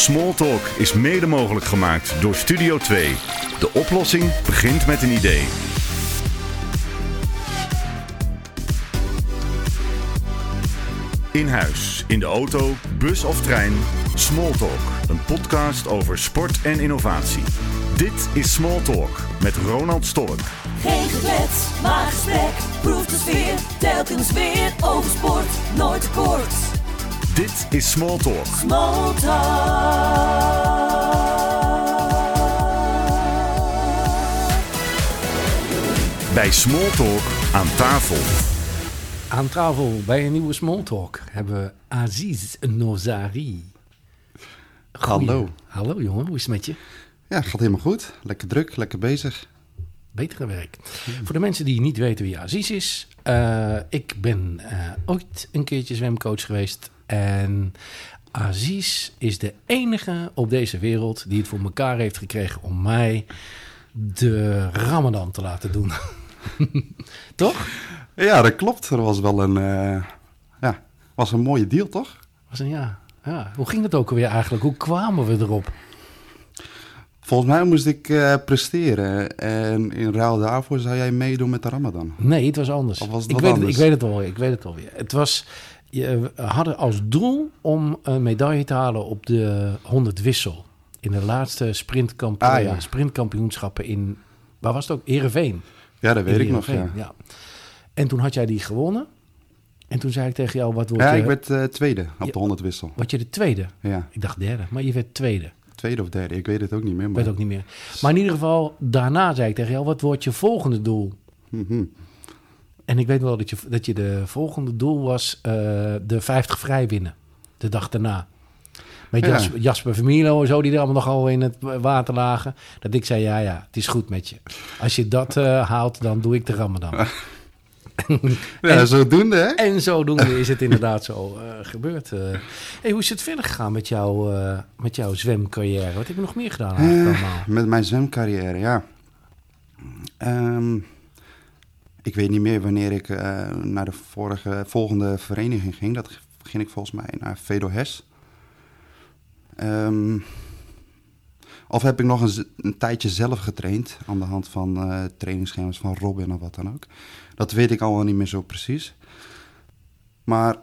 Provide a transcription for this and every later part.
Smalltalk is mede mogelijk gemaakt door Studio 2. De oplossing begint met een idee. In huis, in de auto, bus of trein. Smalltalk, een podcast over sport en innovatie. Dit is Smalltalk met Ronald Stork. Geen geklets, maar gesprek. Proef de sfeer, telkens weer over sport. Nooit kort. Dit is Smalltalk. Small talk. Bij Smalltalk aan tafel. Aan tafel bij een nieuwe Smalltalk hebben we Aziz Nozari. Goeie- Hallo. Hallo jongen, hoe is het met je? Ja, gaat helemaal goed. Lekker druk, lekker bezig. Beter gewerkt. Voor de mensen die niet weten wie Aziz is. eh, ik ben eh, ooit een keertje zwemcoach geweest. En Aziz is de enige op deze wereld die het voor elkaar heeft gekregen om mij de Ramadan te laten doen. Toch? Ja, dat klopt. Er was wel een, eh, ja, was een mooie deal, toch? Was een ja. ja. Hoe ging dat ook alweer eigenlijk? Hoe kwamen we erop? Volgens mij moest ik eh, presteren. En in ruil daarvoor zou jij meedoen met de Ramadan. Nee, het was anders. Was het ik, weet, anders? ik weet het alweer. Ik weet het alweer. Het was. Je, we hadden als doel om een medaille te halen op de 100 wissel. In de laatste sprintkamp Ah, ja. sprintkampioenschappen in. Waar was het ook? Ereveen. Ja, dat weet ik nog, Heerenveen, ja. En toen had jij die gewonnen. En toen zei ik tegen jou: wat word Ja, ik werd eh, tweede op Ja. de 100 wissel. Word je de tweede? Ja, Ik dacht derde, maar je werd tweede. tweede of derde. Ik weet het ook niet meer. Ik Maar... weet ook niet meer. Maar in ieder geval, daarna zei ik tegen jou: wat wordt je volgende doel? Mhm. En ik weet wel dat je, dat je de volgende doel was eh, de 50 vrij winnen. De dag daarna. Met Ja. Jas- Jasper Vermilo en zo, die er allemaal nogal in het water lagen. Dat ik zei, ja, ja, het is goed met je. Als je dat eh, haalt, dan doe ik de ramadan. Ja, En- zodoende, hè? en zodoende is het inderdaad zo eh, gebeurd. hey, hoe is het verder gegaan met, jou, met jouw zwemcarrière? Wat heb je nog meer gedaan eigenlijk allemaal? Met mijn zwemcarrière, ja. Ehm, ik weet niet meer wanneer ik eh, naar de vorige, volgende vereniging ging. Dat ging ik volgens mij naar Vedo Hes. Ehm, of heb ik nog een, een tijdje zelf getraind aan de hand van eh trainingsschema's van Robin of wat dan ook. Dat weet ik allemaal niet meer zo precies. Maar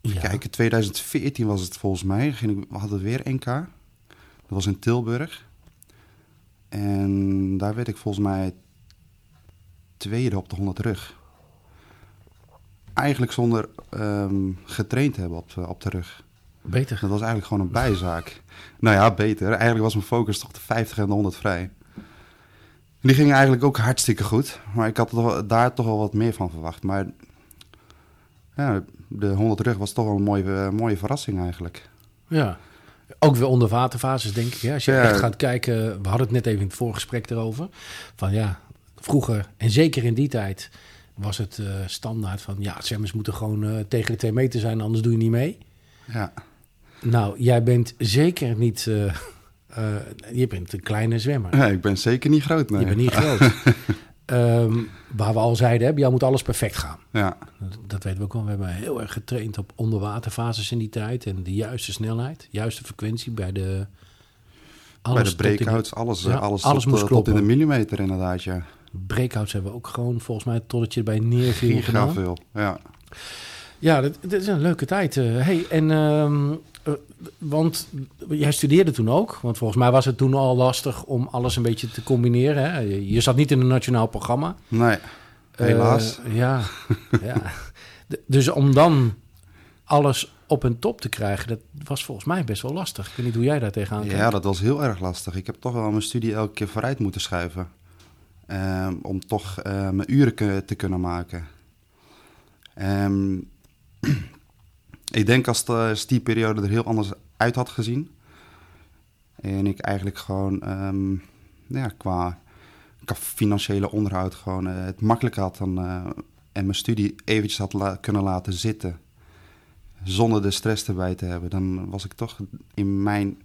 Ja. Kijk, in 2014 was het volgens mij. Ging ik, we hadden weer NK. Dat was in Tilburg. En daar werd ik volgens mij tweede op de 100 rug. Eigenlijk zonder ehm, getraind te hebben op de, op de rug. Beter. Dat was eigenlijk gewoon een bijzaak. nou ja, beter. Eigenlijk was mijn focus toch de 50 en de 100 vrij. Die gingen eigenlijk ook hartstikke goed. Maar ik had toch- daar toch wel wat meer van verwacht. Maar ja, de 100 rug was toch wel een mooie, eh, mooie verrassing eigenlijk. Ja. Ook weer onder waterfases, denk ik. Hè? Als je Ja. echt gaat kijken, we hadden het net even in het voorgesprek erover. Van ja, vroeger, en zeker in die tijd, was het eh, standaard van ja, zwemmers moeten gewoon eh, tegen de twee meter zijn, anders doe je niet mee. Ja, Nou, jij bent zeker niet. eh, je bent een kleine zwemmer. Ja, ik ben zeker niet groot, nee. Je bent niet groot. Ehm, waar we al zeiden, hè, bij jou moet alles perfect gaan. Ja, Dat, dat weten we ook wel. We hebben heel erg getraind op onderwaterfases in die tijd. En de juiste snelheid, juiste frequentie bij de... bij alles de tot in- breakouts, alles, Ja, alles, alles tot, moest eh, tot in de millimeter inderdaad, ja. Breakouts hebben we ook gewoon volgens mij totdat je erbij neerviel gedaan. veel, ja. Ja, dat, dat is een leuke tijd. eh. hey, en, ehm, eh, want jij studeerde toen ook. Want volgens mij was het toen al lastig om alles een beetje te combineren. Hè? Je, zat niet in een nationaal programma. Nee, helaas. Eh, ja, ja. D- Dus om dan alles op een top te krijgen, dat was volgens mij best wel lastig. Ik weet niet hoe jij daar tegenaan kijkt. Ja, dat was heel erg lastig. Ik heb toch wel mijn studie elke keer vooruit moeten schuiven. Ehm, om toch eh, mijn uren te kunnen maken. Ehm, ik denk als, de, als die periode er heel anders uit had gezien. En ik eigenlijk gewoon ehm, ja, qua, qua financiële onderhoud gewoon eh, het makkelijk had. Dan, eh, en mijn studie eventjes had la- kunnen laten zitten. Zonder de stress erbij te hebben. Dan was ik toch in mijn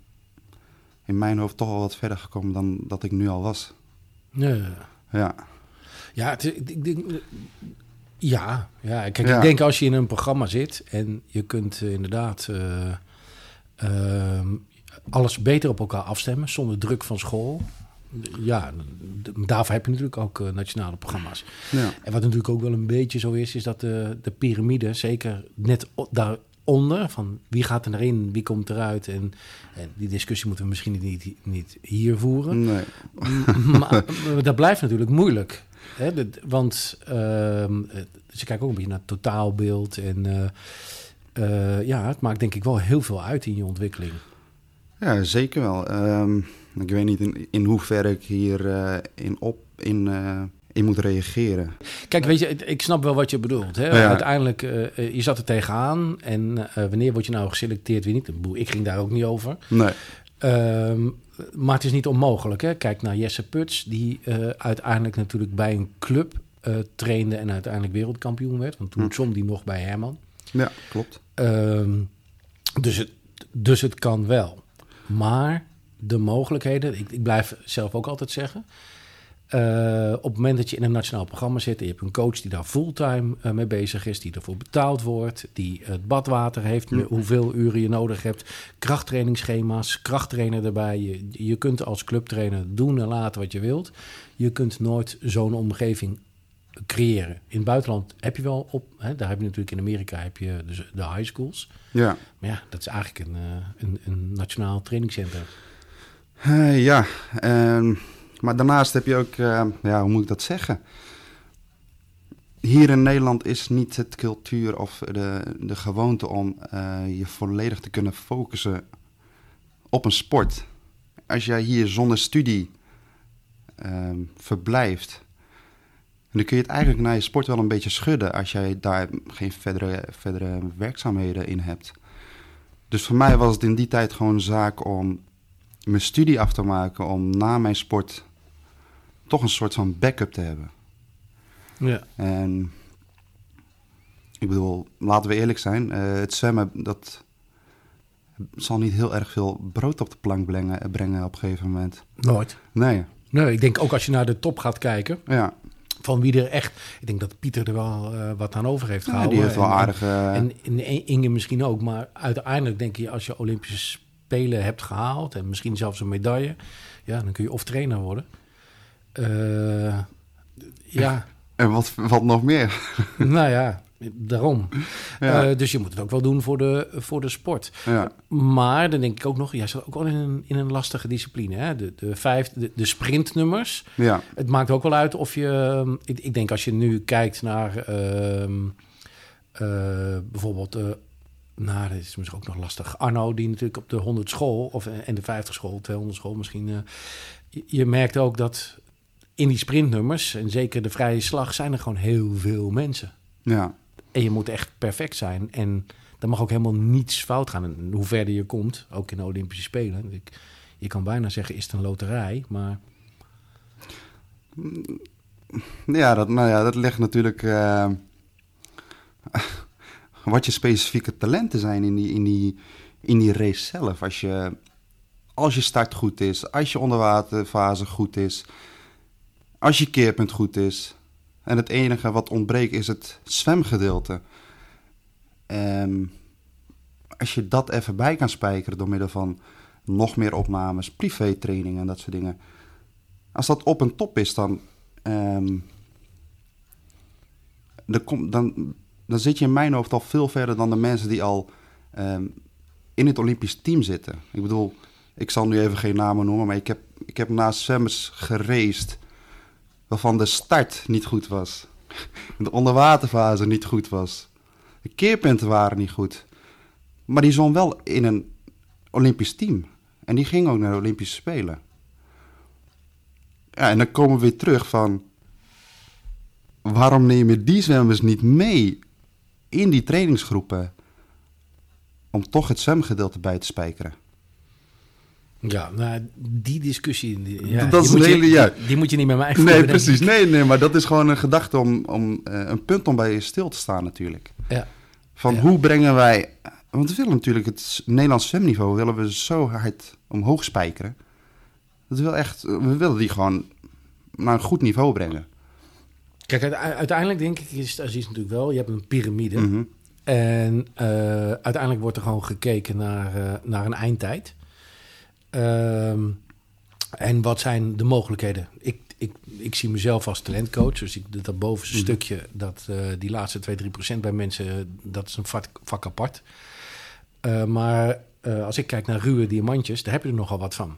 in mijn hoofd toch al wat verder gekomen dan dat ik nu al was. Ja. Ja, Ja, het, ik denk, Ja, ja. kijk, Ja. ik denk als je in een programma zit en je kunt eh, inderdaad eh, ehm, alles beter op elkaar afstemmen zonder druk van school. Ja, daarvoor heb je natuurlijk ook eh, nationale programma's. Ja. En wat natuurlijk ook wel een beetje zo is, is dat de, de piramide, zeker net o- daaronder, van wie gaat er erin, wie komt eruit. En, en die discussie moeten we misschien niet, niet hier voeren. Nee. Maar dat blijft natuurlijk moeilijk. Hè? Want eh, ze kijken ook een beetje naar het totaalbeeld. En eh, eh, ja, het maakt denk ik wel heel veel uit in je ontwikkeling. Ja, zeker wel. Ehm, ik weet niet in, in hoeverre ik hier eh, in, op, in, in moet reageren. Kijk, weet je, ik snap wel wat je bedoelt. Hè? Ja. Uiteindelijk, eh, je zat er tegenaan. En eh, wanneer word je nou geselecteerd, weet niet. Ik ging daar ook niet over. Nee. Ehm, maar het is niet onmogelijk. Hè? Kijk naar Jesse Puts, die uiteindelijk natuurlijk bij een club trainde en uiteindelijk wereldkampioen werd. Want toen Hm. zwom die nog bij Herman. Ja, klopt. Ehm, dus, het, dus het kan wel. Maar de mogelijkheden, ik, ik blijf zelf ook altijd zeggen. Eh, op het moment dat je in een nationaal programma zit en je hebt een coach die daar fulltime eh, mee bezig is, die ervoor betaald wordt, die het badwater heeft, hoeveel uren je nodig hebt, krachttrainingsschema's, krachttrainer erbij. Je, je kunt als clubtrainer doen en laten wat je wilt. Je kunt nooit zo'n omgeving creëren. In het buitenland heb je wel op, hè, daar heb je natuurlijk in Amerika heb je dus de high schools. Ja. Maar ja, dat is eigenlijk een, eh, een, een nationaal trainingscentrum. Ja, ehm, maar daarnaast heb je ook, eh, ja, hoe moet ik dat zeggen? Hier in Nederland is niet het cultuur of de, de gewoonte om eh, je volledig te kunnen focussen op een sport. Als jij hier zonder studie ehm, verblijft, dan kun je het eigenlijk naar je sport wel een beetje schudden als jij daar geen verdere, verdere werkzaamheden in hebt. Dus voor mij was het in die tijd gewoon een zaak om mijn studie af te maken om na mijn sport toch een soort van backup te hebben. Ja. En ik bedoel, laten we eerlijk zijn, eh, het zwemmen dat zal niet heel erg veel brood op de plank brengen, brengen op een gegeven moment. Nooit. Nee, Nee, ik denk ook als je naar de top gaat kijken, ja, van wie er echt... Ik denk dat Pieter er wel eh, wat aan over heeft ja gehouden. die heeft wel En- aardige... En, en Inge misschien ook, maar uiteindelijk denk je... als je Olympische Spelen hebt gehaald en misschien zelfs een medaille... ja, dan kun je of trainer worden. Eh, ja, en wat, wat nog meer? nou ja, daarom. Ja. Eh, dus je moet het ook wel doen voor de, voor de sport. ja, Maar dan denk ik ook nog, jij zat ook wel in een, in een lastige discipline. Hè? De, de, vijf, de, de sprintnummers. ja, Het maakt ook wel uit of je. Ik, ik denk als je nu kijkt naar ehm, eh, bijvoorbeeld. nou, dat is misschien ook nog lastig. Arno, die natuurlijk op de 100 school of en de 50 school, 200 school misschien. je merkt ook dat in die sprintnummers, en zeker de vrije slag, zijn er gewoon heel veel mensen. ja, En je moet echt perfect zijn. En er mag ook helemaal niets fout gaan. En hoe verder je komt, ook in de Olympische Spelen. Ik, je kan bijna zeggen, is het een loterij? Maar ja, dat, nou ja, dat ligt natuurlijk... eh, wat je specifieke talenten zijn in die, in die, in die race zelf. Als je, als je start goed is, als je onderwaterfase goed is, als je keerpunt goed is. En het enige wat ontbreekt is het zwemgedeelte. Ehm, als je dat even bij kan spijkeren door middel van nog meer opnames, privé-training en dat soort dingen. Als dat op een top is, dan, ehm, dan, dan, zit je in mijn hoofd al veel verder dan de mensen die al ehm, in het Olympisch team zitten. Ik bedoel, ik zal nu even geen namen noemen, maar ik heb, ik heb naast zwemmers gereisd waarvan de start niet goed was. De onderwaterfase niet goed was. De keerpunten waren niet goed. Maar die zwom wel in een Olympisch team. En die ging ook naar de Olympische Spelen. Ja, en dan komen we weer terug van... Waarom neem je die zwemmers niet mee in die trainingsgroepen... om toch het zwemgedeelte bij te spijkeren? Ja, nou, die discussie... Ja, Dat is een hele- je, ja. die, die moet je niet met mij voeren. Nee, precies. Nee, nee, maar dat is gewoon een gedachte om, om eh, een punt om bij je stil te staan natuurlijk. Ja. Van Ja. hoe brengen wij... Want we willen natuurlijk het Nederlands zwemniveau willen we zo hard omhoog spijkeren. Dat wil echt, we willen die gewoon naar een goed niveau brengen. Kijk, uite- uiteindelijk denk ik is het Aziz natuurlijk wel. Je hebt een piramide. Mhm. En eh, uiteindelijk wordt er gewoon gekeken naar, eh, naar een eindtijd. Ehm, en wat zijn de mogelijkheden? Ik, ik, ik zie mezelf als talentcoach. Dus ik, dat bovenste Mhm. stukje, dat, eh, die laatste 2, 3 procent bij mensen, dat is een vak, vak apart. Eh, maar eh, als ik kijk naar ruwe diamantjes, daar heb je er nogal wat van.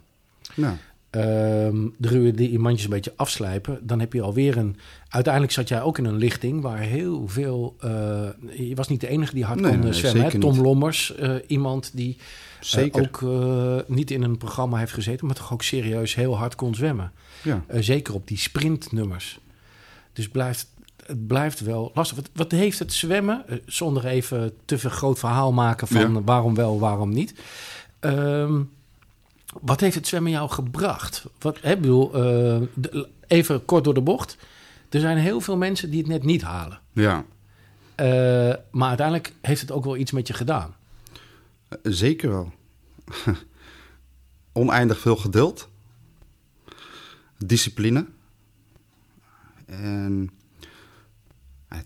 Nou, Ehm, de ruwe diamantjes een beetje afslijpen, dan heb je alweer een. Uiteindelijk zat jij ook in een lichting waar heel veel. eh, je was niet de enige die hard Nee, kon nee, zwemmen. hè? Tom. Lommers, eh, iemand die zeker. ook niet in een programma heeft gezeten, maar toch ook serieus heel hard kon zwemmen. ja. Zeker op die sprintnummers. Dus blijft, het blijft wel lastig. Wat, wat heeft het zwemmen, zonder even te veel groot verhaal maken van Ja. waarom wel, waarom niet. Ehm, wat heeft het zwemmen jou gebracht? Wat, hè, bedoel, eh, de- even kort door de bocht. Er zijn heel veel mensen die het net niet halen. ja, Eh, maar uiteindelijk heeft het ook wel iets met je gedaan. Eh, zeker wel. Oneindig veel geduld. Discipline. En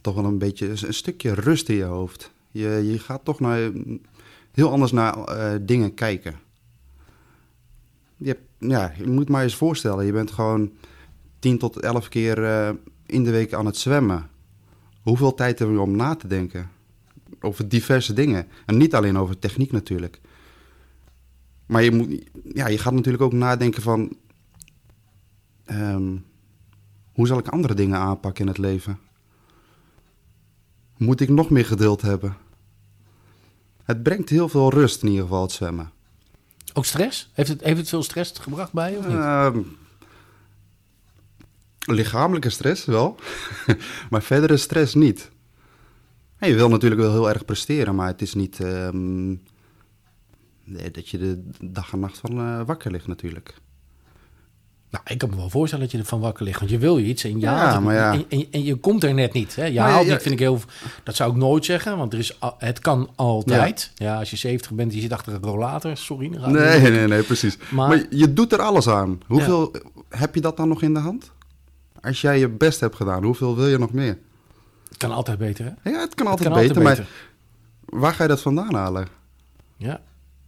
toch wel een beetje een stukje rust in je hoofd. Je, je gaat toch naar, heel anders naar dingen kijken. Je, hebt, ja, je moet maar eens voorstellen, je bent gewoon 10 tot 11 keer eh, in de week aan het zwemmen. Hoeveel tijd heb je om na te denken? Over diverse dingen. En niet alleen over techniek natuurlijk. Maar je, moet, ja, je gaat natuurlijk ook nadenken van... ehm, hoe zal ik andere dingen aanpakken in het leven? Moet ik nog meer geduld hebben? Het brengt heel veel rust in ieder geval, het zwemmen. Ook stress? Heeft het, heeft het veel stress gebracht bij je of niet? Ehm, lichamelijke stress wel, maar verdere stress niet. En je wil natuurlijk wel heel erg presteren, maar het is niet ehm, dat je de dag en nacht van eh, wakker ligt natuurlijk. Nou, ik kan me wel voorstellen dat je ervan wakker ligt. Want je wil iets en je Ja, haalt het maar ja. En, en, en je komt er net niet. Hè? Je Maar haalt ja, niet, vind ik heel... Dat zou ik nooit zeggen, want er is, het kan altijd. Ja. als je 70 bent en je zit achter een rollator, sorry. Nee, nee, nee, precies. Maar- Maar, je doet er alles aan. Hoeveel heb je dat dan nog in de hand? Als jij je best hebt gedaan, hoeveel wil je nog meer? Het kan altijd beter, hè? Ja, het kan altijd, kan altijd beter, beter. maar waar ga je dat vandaan halen? Ja,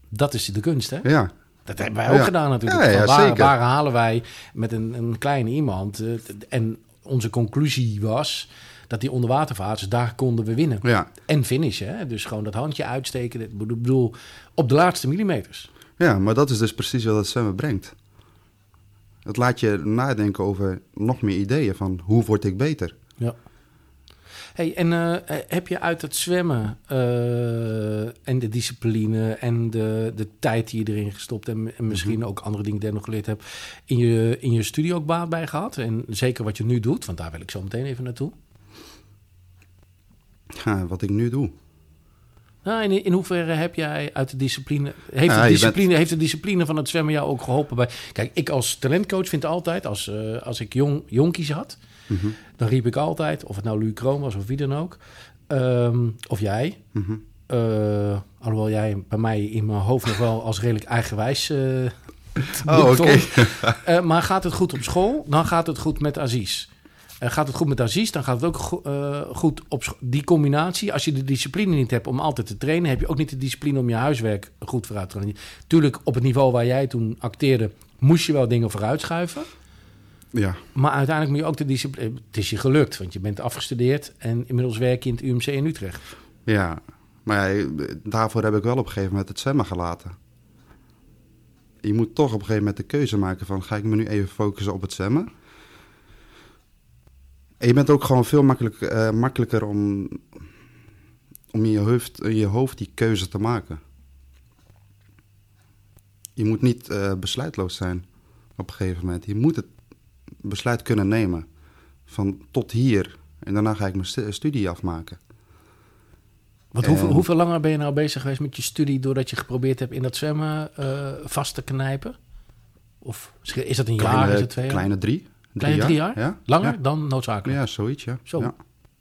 dat is de kunst, hè? Ja, Dat hebben wij ook Ja. gedaan natuurlijk. Ja, waar, halen wij met een, een kleine iemand? eh, en onze conclusie was dat die onderwatervaarters, daar konden we winnen. ja. En finishen? Dus gewoon dat handje uitsteken. Ik bedoel, op de laatste millimeters. Ja, maar dat is dus precies wat het zwemmen brengt. Het laat je nadenken over nog meer ideeën van hoe word ik beter. Ja. Hey, en eh, heb je uit het zwemmen eh, en de discipline en de, de tijd die je erin gestopt en, en misschien ook andere dingen die je nog geleerd hebt, in je, in je studie ook baat bij gehad? En zeker wat je nu doet, want daar wil ik zo meteen even naartoe. Ja, wat ik nu doe. Nou, in, in hoeverre heb jij uit de discipline... Heeft, Ja, de discipline heeft de discipline van het zwemmen jou ook geholpen bij... Kijk, ik als talentcoach vind altijd, als, eh, als ik jong, jonkies had... Mhm. dan riep ik altijd, of het nou Louis Kroon was of wie dan ook... ehm, of jij... Mhm. Eh, alhoewel jij bij mij in mijn hoofd nog wel als redelijk eigenwijs... eh, Oh, oké. Eh, maar gaat het goed op school, dan gaat het goed met Aziz. Gaat het goed met Aziz, dan gaat het ook go- goed op scho- Die combinatie, als je de discipline niet hebt om altijd te trainen... heb je ook niet de discipline om je huiswerk goed vooruit te gaan. Tuurlijk, op het niveau waar jij toen acteerde... moest je wel dingen vooruit schuiven. Ja, Maar uiteindelijk moet je ook de discipline... Het is je gelukt, want je bent afgestudeerd... en inmiddels werk je in het UMC in Utrecht. ja. Maar daarvoor heb ik wel op een gegeven moment het zwemmen gelaten. Je moet toch op een gegeven moment de keuze maken van... ga ik me nu even focussen op het zwemmen? En je bent ook gewoon veel eh, makkelijker om, om in je hoofd, je hoofd die keuze te maken. Je moet niet eh, besluitloos zijn op een gegeven moment. Je moet het besluit kunnen nemen van tot hier. En daarna ga ik mijn stu- studie afmaken. Want hoeveel, En- hoeveel langer ben je nou bezig geweest met je studie... doordat je geprobeerd hebt in dat zwemmen eh, vast te knijpen? Of is dat een jaar, is het twee jaar? Kleine drie. Kleine drie jaar? Ja. Langer Ja. dan noodzakelijk? Ja, zoiets, ja. Zo. Ja.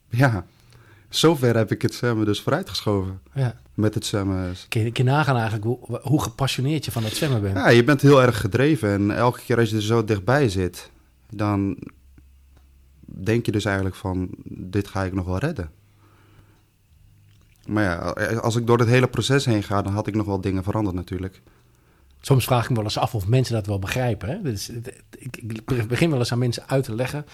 ja. Zover heb ik het zwemmen dus vooruitgeschoven. Ja. Met het zwemmen. Kun je, kun je nagaan eigenlijk hoe, hoe gepassioneerd je van het zwemmen bent? Ja, je bent heel erg gedreven. En elke keer als je er zo dichtbij zit, dan denk je dus eigenlijk van, dit ga ik nog wel redden. Maar ja, als ik door het hele proces heen ga, dan had ik nog wel dingen veranderd natuurlijk. Soms vraag ik me wel eens af of mensen dat wel begrijpen. Hè? Dus, ik, ik begin wel eens aan mensen uit te leggen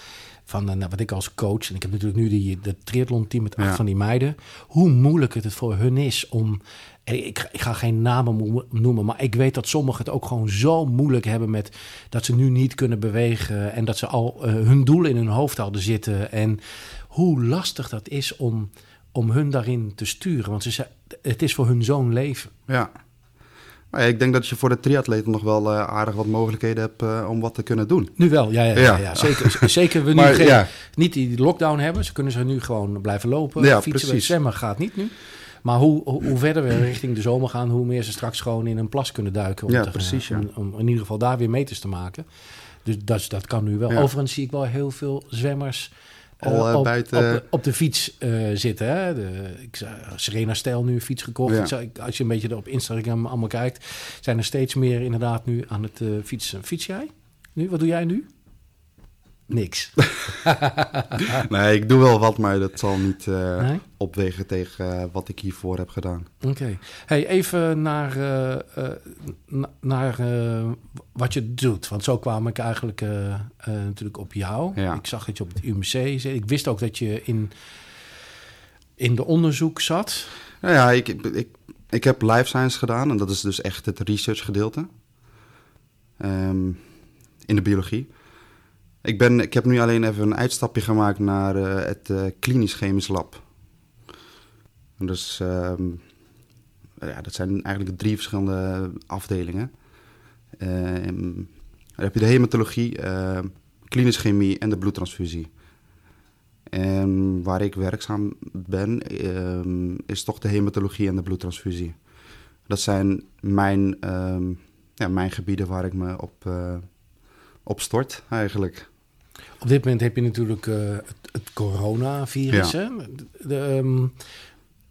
van eh, nou, wat ik als coach... en ik heb natuurlijk nu die, dat triathlon-team met acht Ja. van die meiden... hoe moeilijk het voor hun is om... en Ik, ik ga geen namen noemen, maar ik weet dat sommigen het ook gewoon zo moeilijk hebben met dat ze nu niet kunnen bewegen en dat ze al eh, hun doel in hun hoofd hadden zitten. En hoe lastig dat is om, om hun daarin te sturen. Want ze, zei- het is voor hun zo'n leven. Ja. Maar ik denk dat je voor de triatleten nog wel eh, aardig wat mogelijkheden hebt eh, om wat te kunnen doen. Nu wel, ja, ja, ja, Ja. ja. zeker. zeker we nu Maar geen, ja. niet die lockdown hebben. Ze kunnen ze nu gewoon blijven lopen. Ja, fietsen, precies. zwemmen gaat niet nu. Maar hoe, hoe, hoe verder we richting de zomer gaan, hoe meer ze straks gewoon in een plas kunnen duiken. Om, Ja, te- precies, ja. om, om in ieder geval daar weer meters te maken. Dus dat, dat kan nu wel. Overigens zie ik wel heel veel zwemmers Al, eh, op, buiten- op, de, op de fiets eh, zitten. Hè? De, ik, Serena Stijl nu een fiets gekocht. Ja. Als je een beetje op Instagram allemaal kijkt, zijn er steeds meer inderdaad nu aan het eh, fietsen. Fiets jij? Nu? Wat doe jij nu? Niks. Nee, ik doe wel wat, maar dat zal niet Nee? opwegen tegen eh, wat ik hiervoor heb gedaan. Oké. Hey, even naar, eh, na- naar wat je doet. Want zo kwam ik eigenlijk natuurlijk op jou. Ja. Ik zag dat je op het UMC zit. Ik wist ook dat je in, in de onderzoek zat. Nou ja, ik, ik, ik heb life science gedaan en dat is dus echt het research gedeelte. Ehm, in de biologie. Ik, ben, ik heb nu alleen even een uitstapje gemaakt naar eh, het eh, klinisch chemisch lab. Dus ehm, ja, dat zijn eigenlijk drie verschillende afdelingen. Ehm, dan heb je de hematologie, ehm klinische chemie en de bloedtransfusie. En waar ik werkzaam ben, is toch de hematologie en de bloedtransfusie. Dat zijn mijn, ja, mijn gebieden waar ik me op, eh, op stort, eigenlijk. Op dit moment heb je natuurlijk eh, het, het coronavirus. Ja. De, ehm,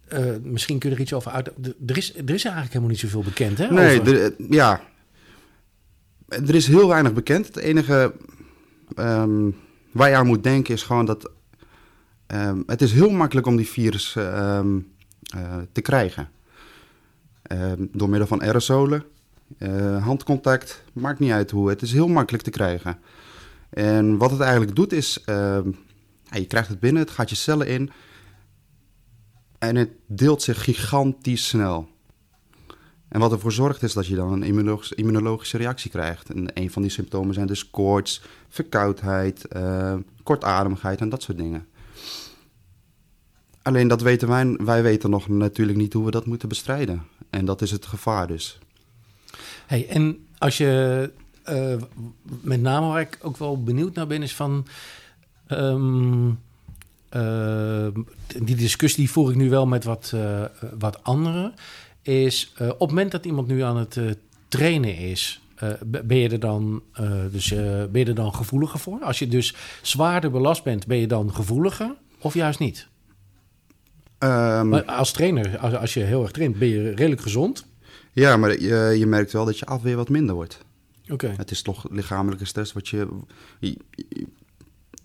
eh, misschien kun je er iets over uit. de- Er is, er is eigenlijk helemaal niet zoveel bekend, hè? Nee, over- er, ja. Er is heel weinig bekend. Het enige ehm, waar je aan moet denken is gewoon dat... ehm, het is heel makkelijk om die virus eh, te krijgen. Door middel van aerosolen, eh, handcontact, maakt niet uit hoe. Het is heel makkelijk te krijgen. En wat het eigenlijk doet is... ehm, je krijgt het binnen, het gaat je cellen in... En het deelt zich gigantisch snel. En wat ervoor zorgt is dat je dan een immunologische, immunologische reactie krijgt. En een van die symptomen zijn dus koorts, verkoudheid, eh, kortademigheid en dat soort dingen. Alleen dat weten wij, wij weten nog natuurlijk niet hoe we dat moeten bestrijden. En dat is het gevaar dus. Hey, en als je eh, met name waar ik ook wel benieuwd naar ben, is van. ehm, eh, die discussie die voer ik nu wel met wat, eh, wat anderen. Is op het moment dat iemand nu aan het trainen is. ben, je er dan, dus, ben je er dan gevoeliger voor? Als je dus zwaarder belast bent, ben je dan gevoeliger of juist niet? Ehm, Maar als trainer, als, als je heel erg traint, ben je redelijk gezond. Ja, maar je, je merkt wel dat je afweer wat minder wordt. Oké. Het is toch lichamelijke stress wat je... je- je-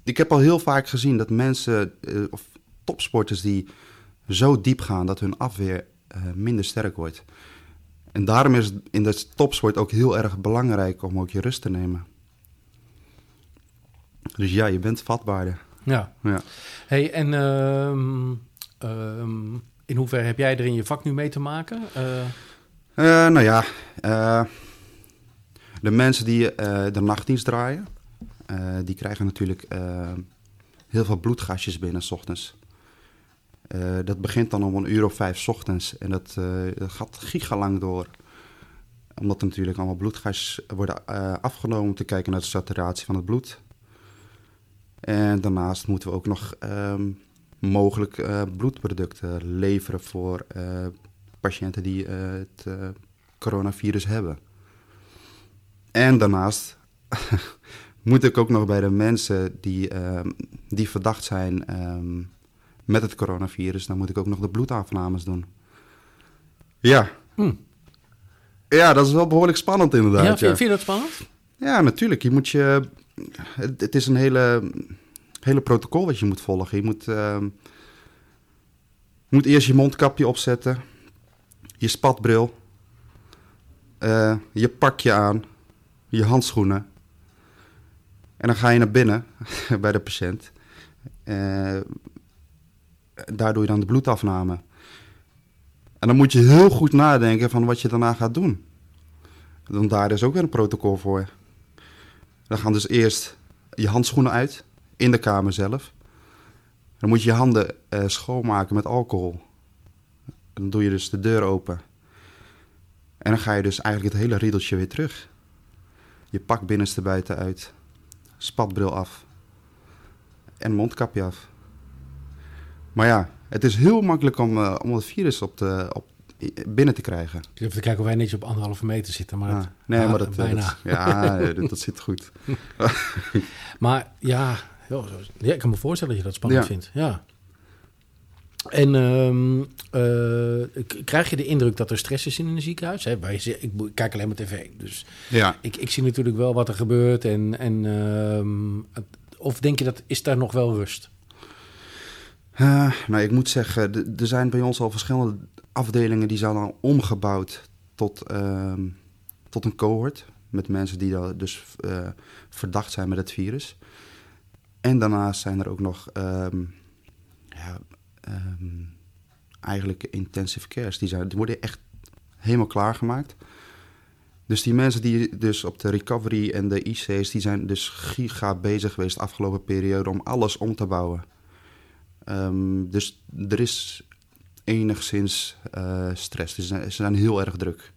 Ik heb al heel vaak gezien dat mensen, eh, of topsporters die zo diep gaan dat hun afweer eh, minder sterk wordt. En daarom is het in de topsport ook heel erg belangrijk om ook je rust te nemen. Dus ja, je bent vatbaarder. Ja. Ja. Hey, en ehm, ehm, in hoeverre heb jij er in je vak nu mee te maken? Eh, Eh, nou ja, eh, de mensen die eh, de nachtdienst draaien, die krijgen natuurlijk heel veel bloedgasjes binnen s ochtends. Dat begint dan om een uur of vijf ochtends en dat, dat gaat gigalang door. Omdat er natuurlijk allemaal bloedgasjes worden afgenomen om te kijken naar de saturatie van het bloed. En daarnaast moeten we ook nog ehm, mogelijk bloedproducten leveren voor patiënten die eh, het eh, coronavirus hebben. En daarnaast moet ik ook nog bij de mensen die, ehm, die verdacht zijn ehm, met het coronavirus, dan moet ik ook nog de bloedafnames doen. Ja. Hm. Ja, dat is wel behoorlijk spannend ja, inderdaad. vind, Ja, vind je dat spannend? ja natuurlijk. Je moet je. Het, het is een hele hele protocol wat je moet volgen. Je moet, ehm, je moet eerst je mondkapje opzetten, je spatbril, eh, je pakje aan, je handschoenen. En dan ga je naar binnen bij de patiënt. Eh, daar doe je dan de bloedafname. En dan moet je heel goed nadenken van wat je daarna gaat doen. Want daar is ook weer een protocol voor. Dan gaan dus eerst je handschoenen uit in de kamer zelf. Dan moet je je handen eh, schoonmaken met alcohol. Dan doe je dus de deur open. En dan ga je dus eigenlijk het hele riedeltje weer terug. Je pak binnenste buiten uit. Spatbril af. En mondkapje af. Maar ja, het is heel makkelijk om, uh, om het virus op de, op, binnen te krijgen. Ik heb te kijken of wij netjes op anderhalve meter zitten. Maar het- nee, ah, maar dat, bijna. dat- ja, dat, dat zit goed. Maar ja, joh, ja, ik kan me voorstellen dat je dat spannend Ja. vindt. Ja. En ehm, eh, krijg je de indruk dat er stress is in een ziekenhuis? Hè? Wij, ik, kijk alleen maar tv, dus Ja, ik, ik zie natuurlijk wel wat er gebeurt. En, en, ehm, of denk je dat is daar nog wel rust? Eh, nou, ik moet zeggen, er zijn bij ons al verschillende afdelingen die zijn al omgebouwd tot, ehm, tot een cohort. Met mensen die dan dus eh, verdacht zijn met het virus. En daarnaast zijn er ook nog ja, ehm, eigenlijk intensive cares. Die, zijn, die worden echt helemaal klaargemaakt. Dus die mensen die dus op de recovery en de IC's, die zijn dus giga bezig geweest de afgelopen periode om alles om te bouwen. Ehm, dus er is enigszins eh, stress. Dus ze zijn heel erg druk.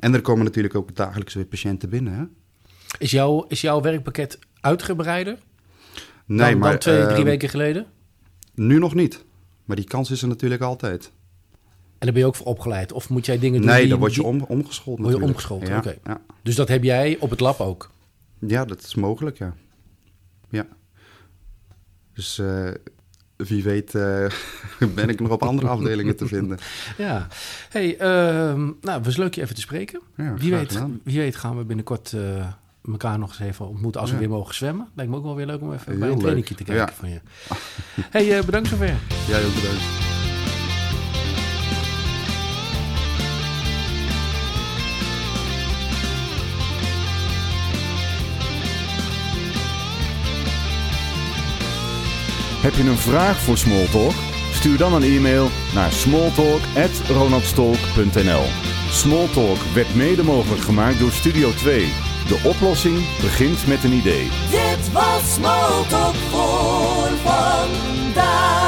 En er komen natuurlijk ook dagelijks weer patiënten binnen. Hè? Is, jouw is jouw werkpakket uitgebreider Nee, dan, maar dan twee, drie ehm, weken geleden? nu nog niet. Maar die kans is er natuurlijk altijd. En daar ben je ook voor opgeleid? Of moet jij dingen doen Nee, die- dan word je om, omgeschoold Word je natuurlijk. omgeschoold, ja, oké. Ja. Dus dat heb jij op het lab ook? ja, dat is mogelijk, ja. Ja. Dus eh, wie weet eh, ben ik nog op andere afdelingen te vinden. Ja. Hey, ehm, nou, het was leuk je even te spreken. Ja, Wie weet, gedaan. wie weet gaan we binnenkort eh, elkaar nog eens even ontmoeten als we Ja. weer mogen zwemmen. Lijkt me ook wel weer leuk om even Heel bij een leuk. trainingje te kijken Ja. van je. Hey, eh, bedankt zover. Jij ook bedankt. Heb je een vraag voor Smalltalk? Stuur dan een e-mail naar smalltalk.ronaldstolk.nl Smalltalk werd mede mogelijk gemaakt door Studio 2. De oplossing begint met een idee. Dit was Smalltalk voor vandaag.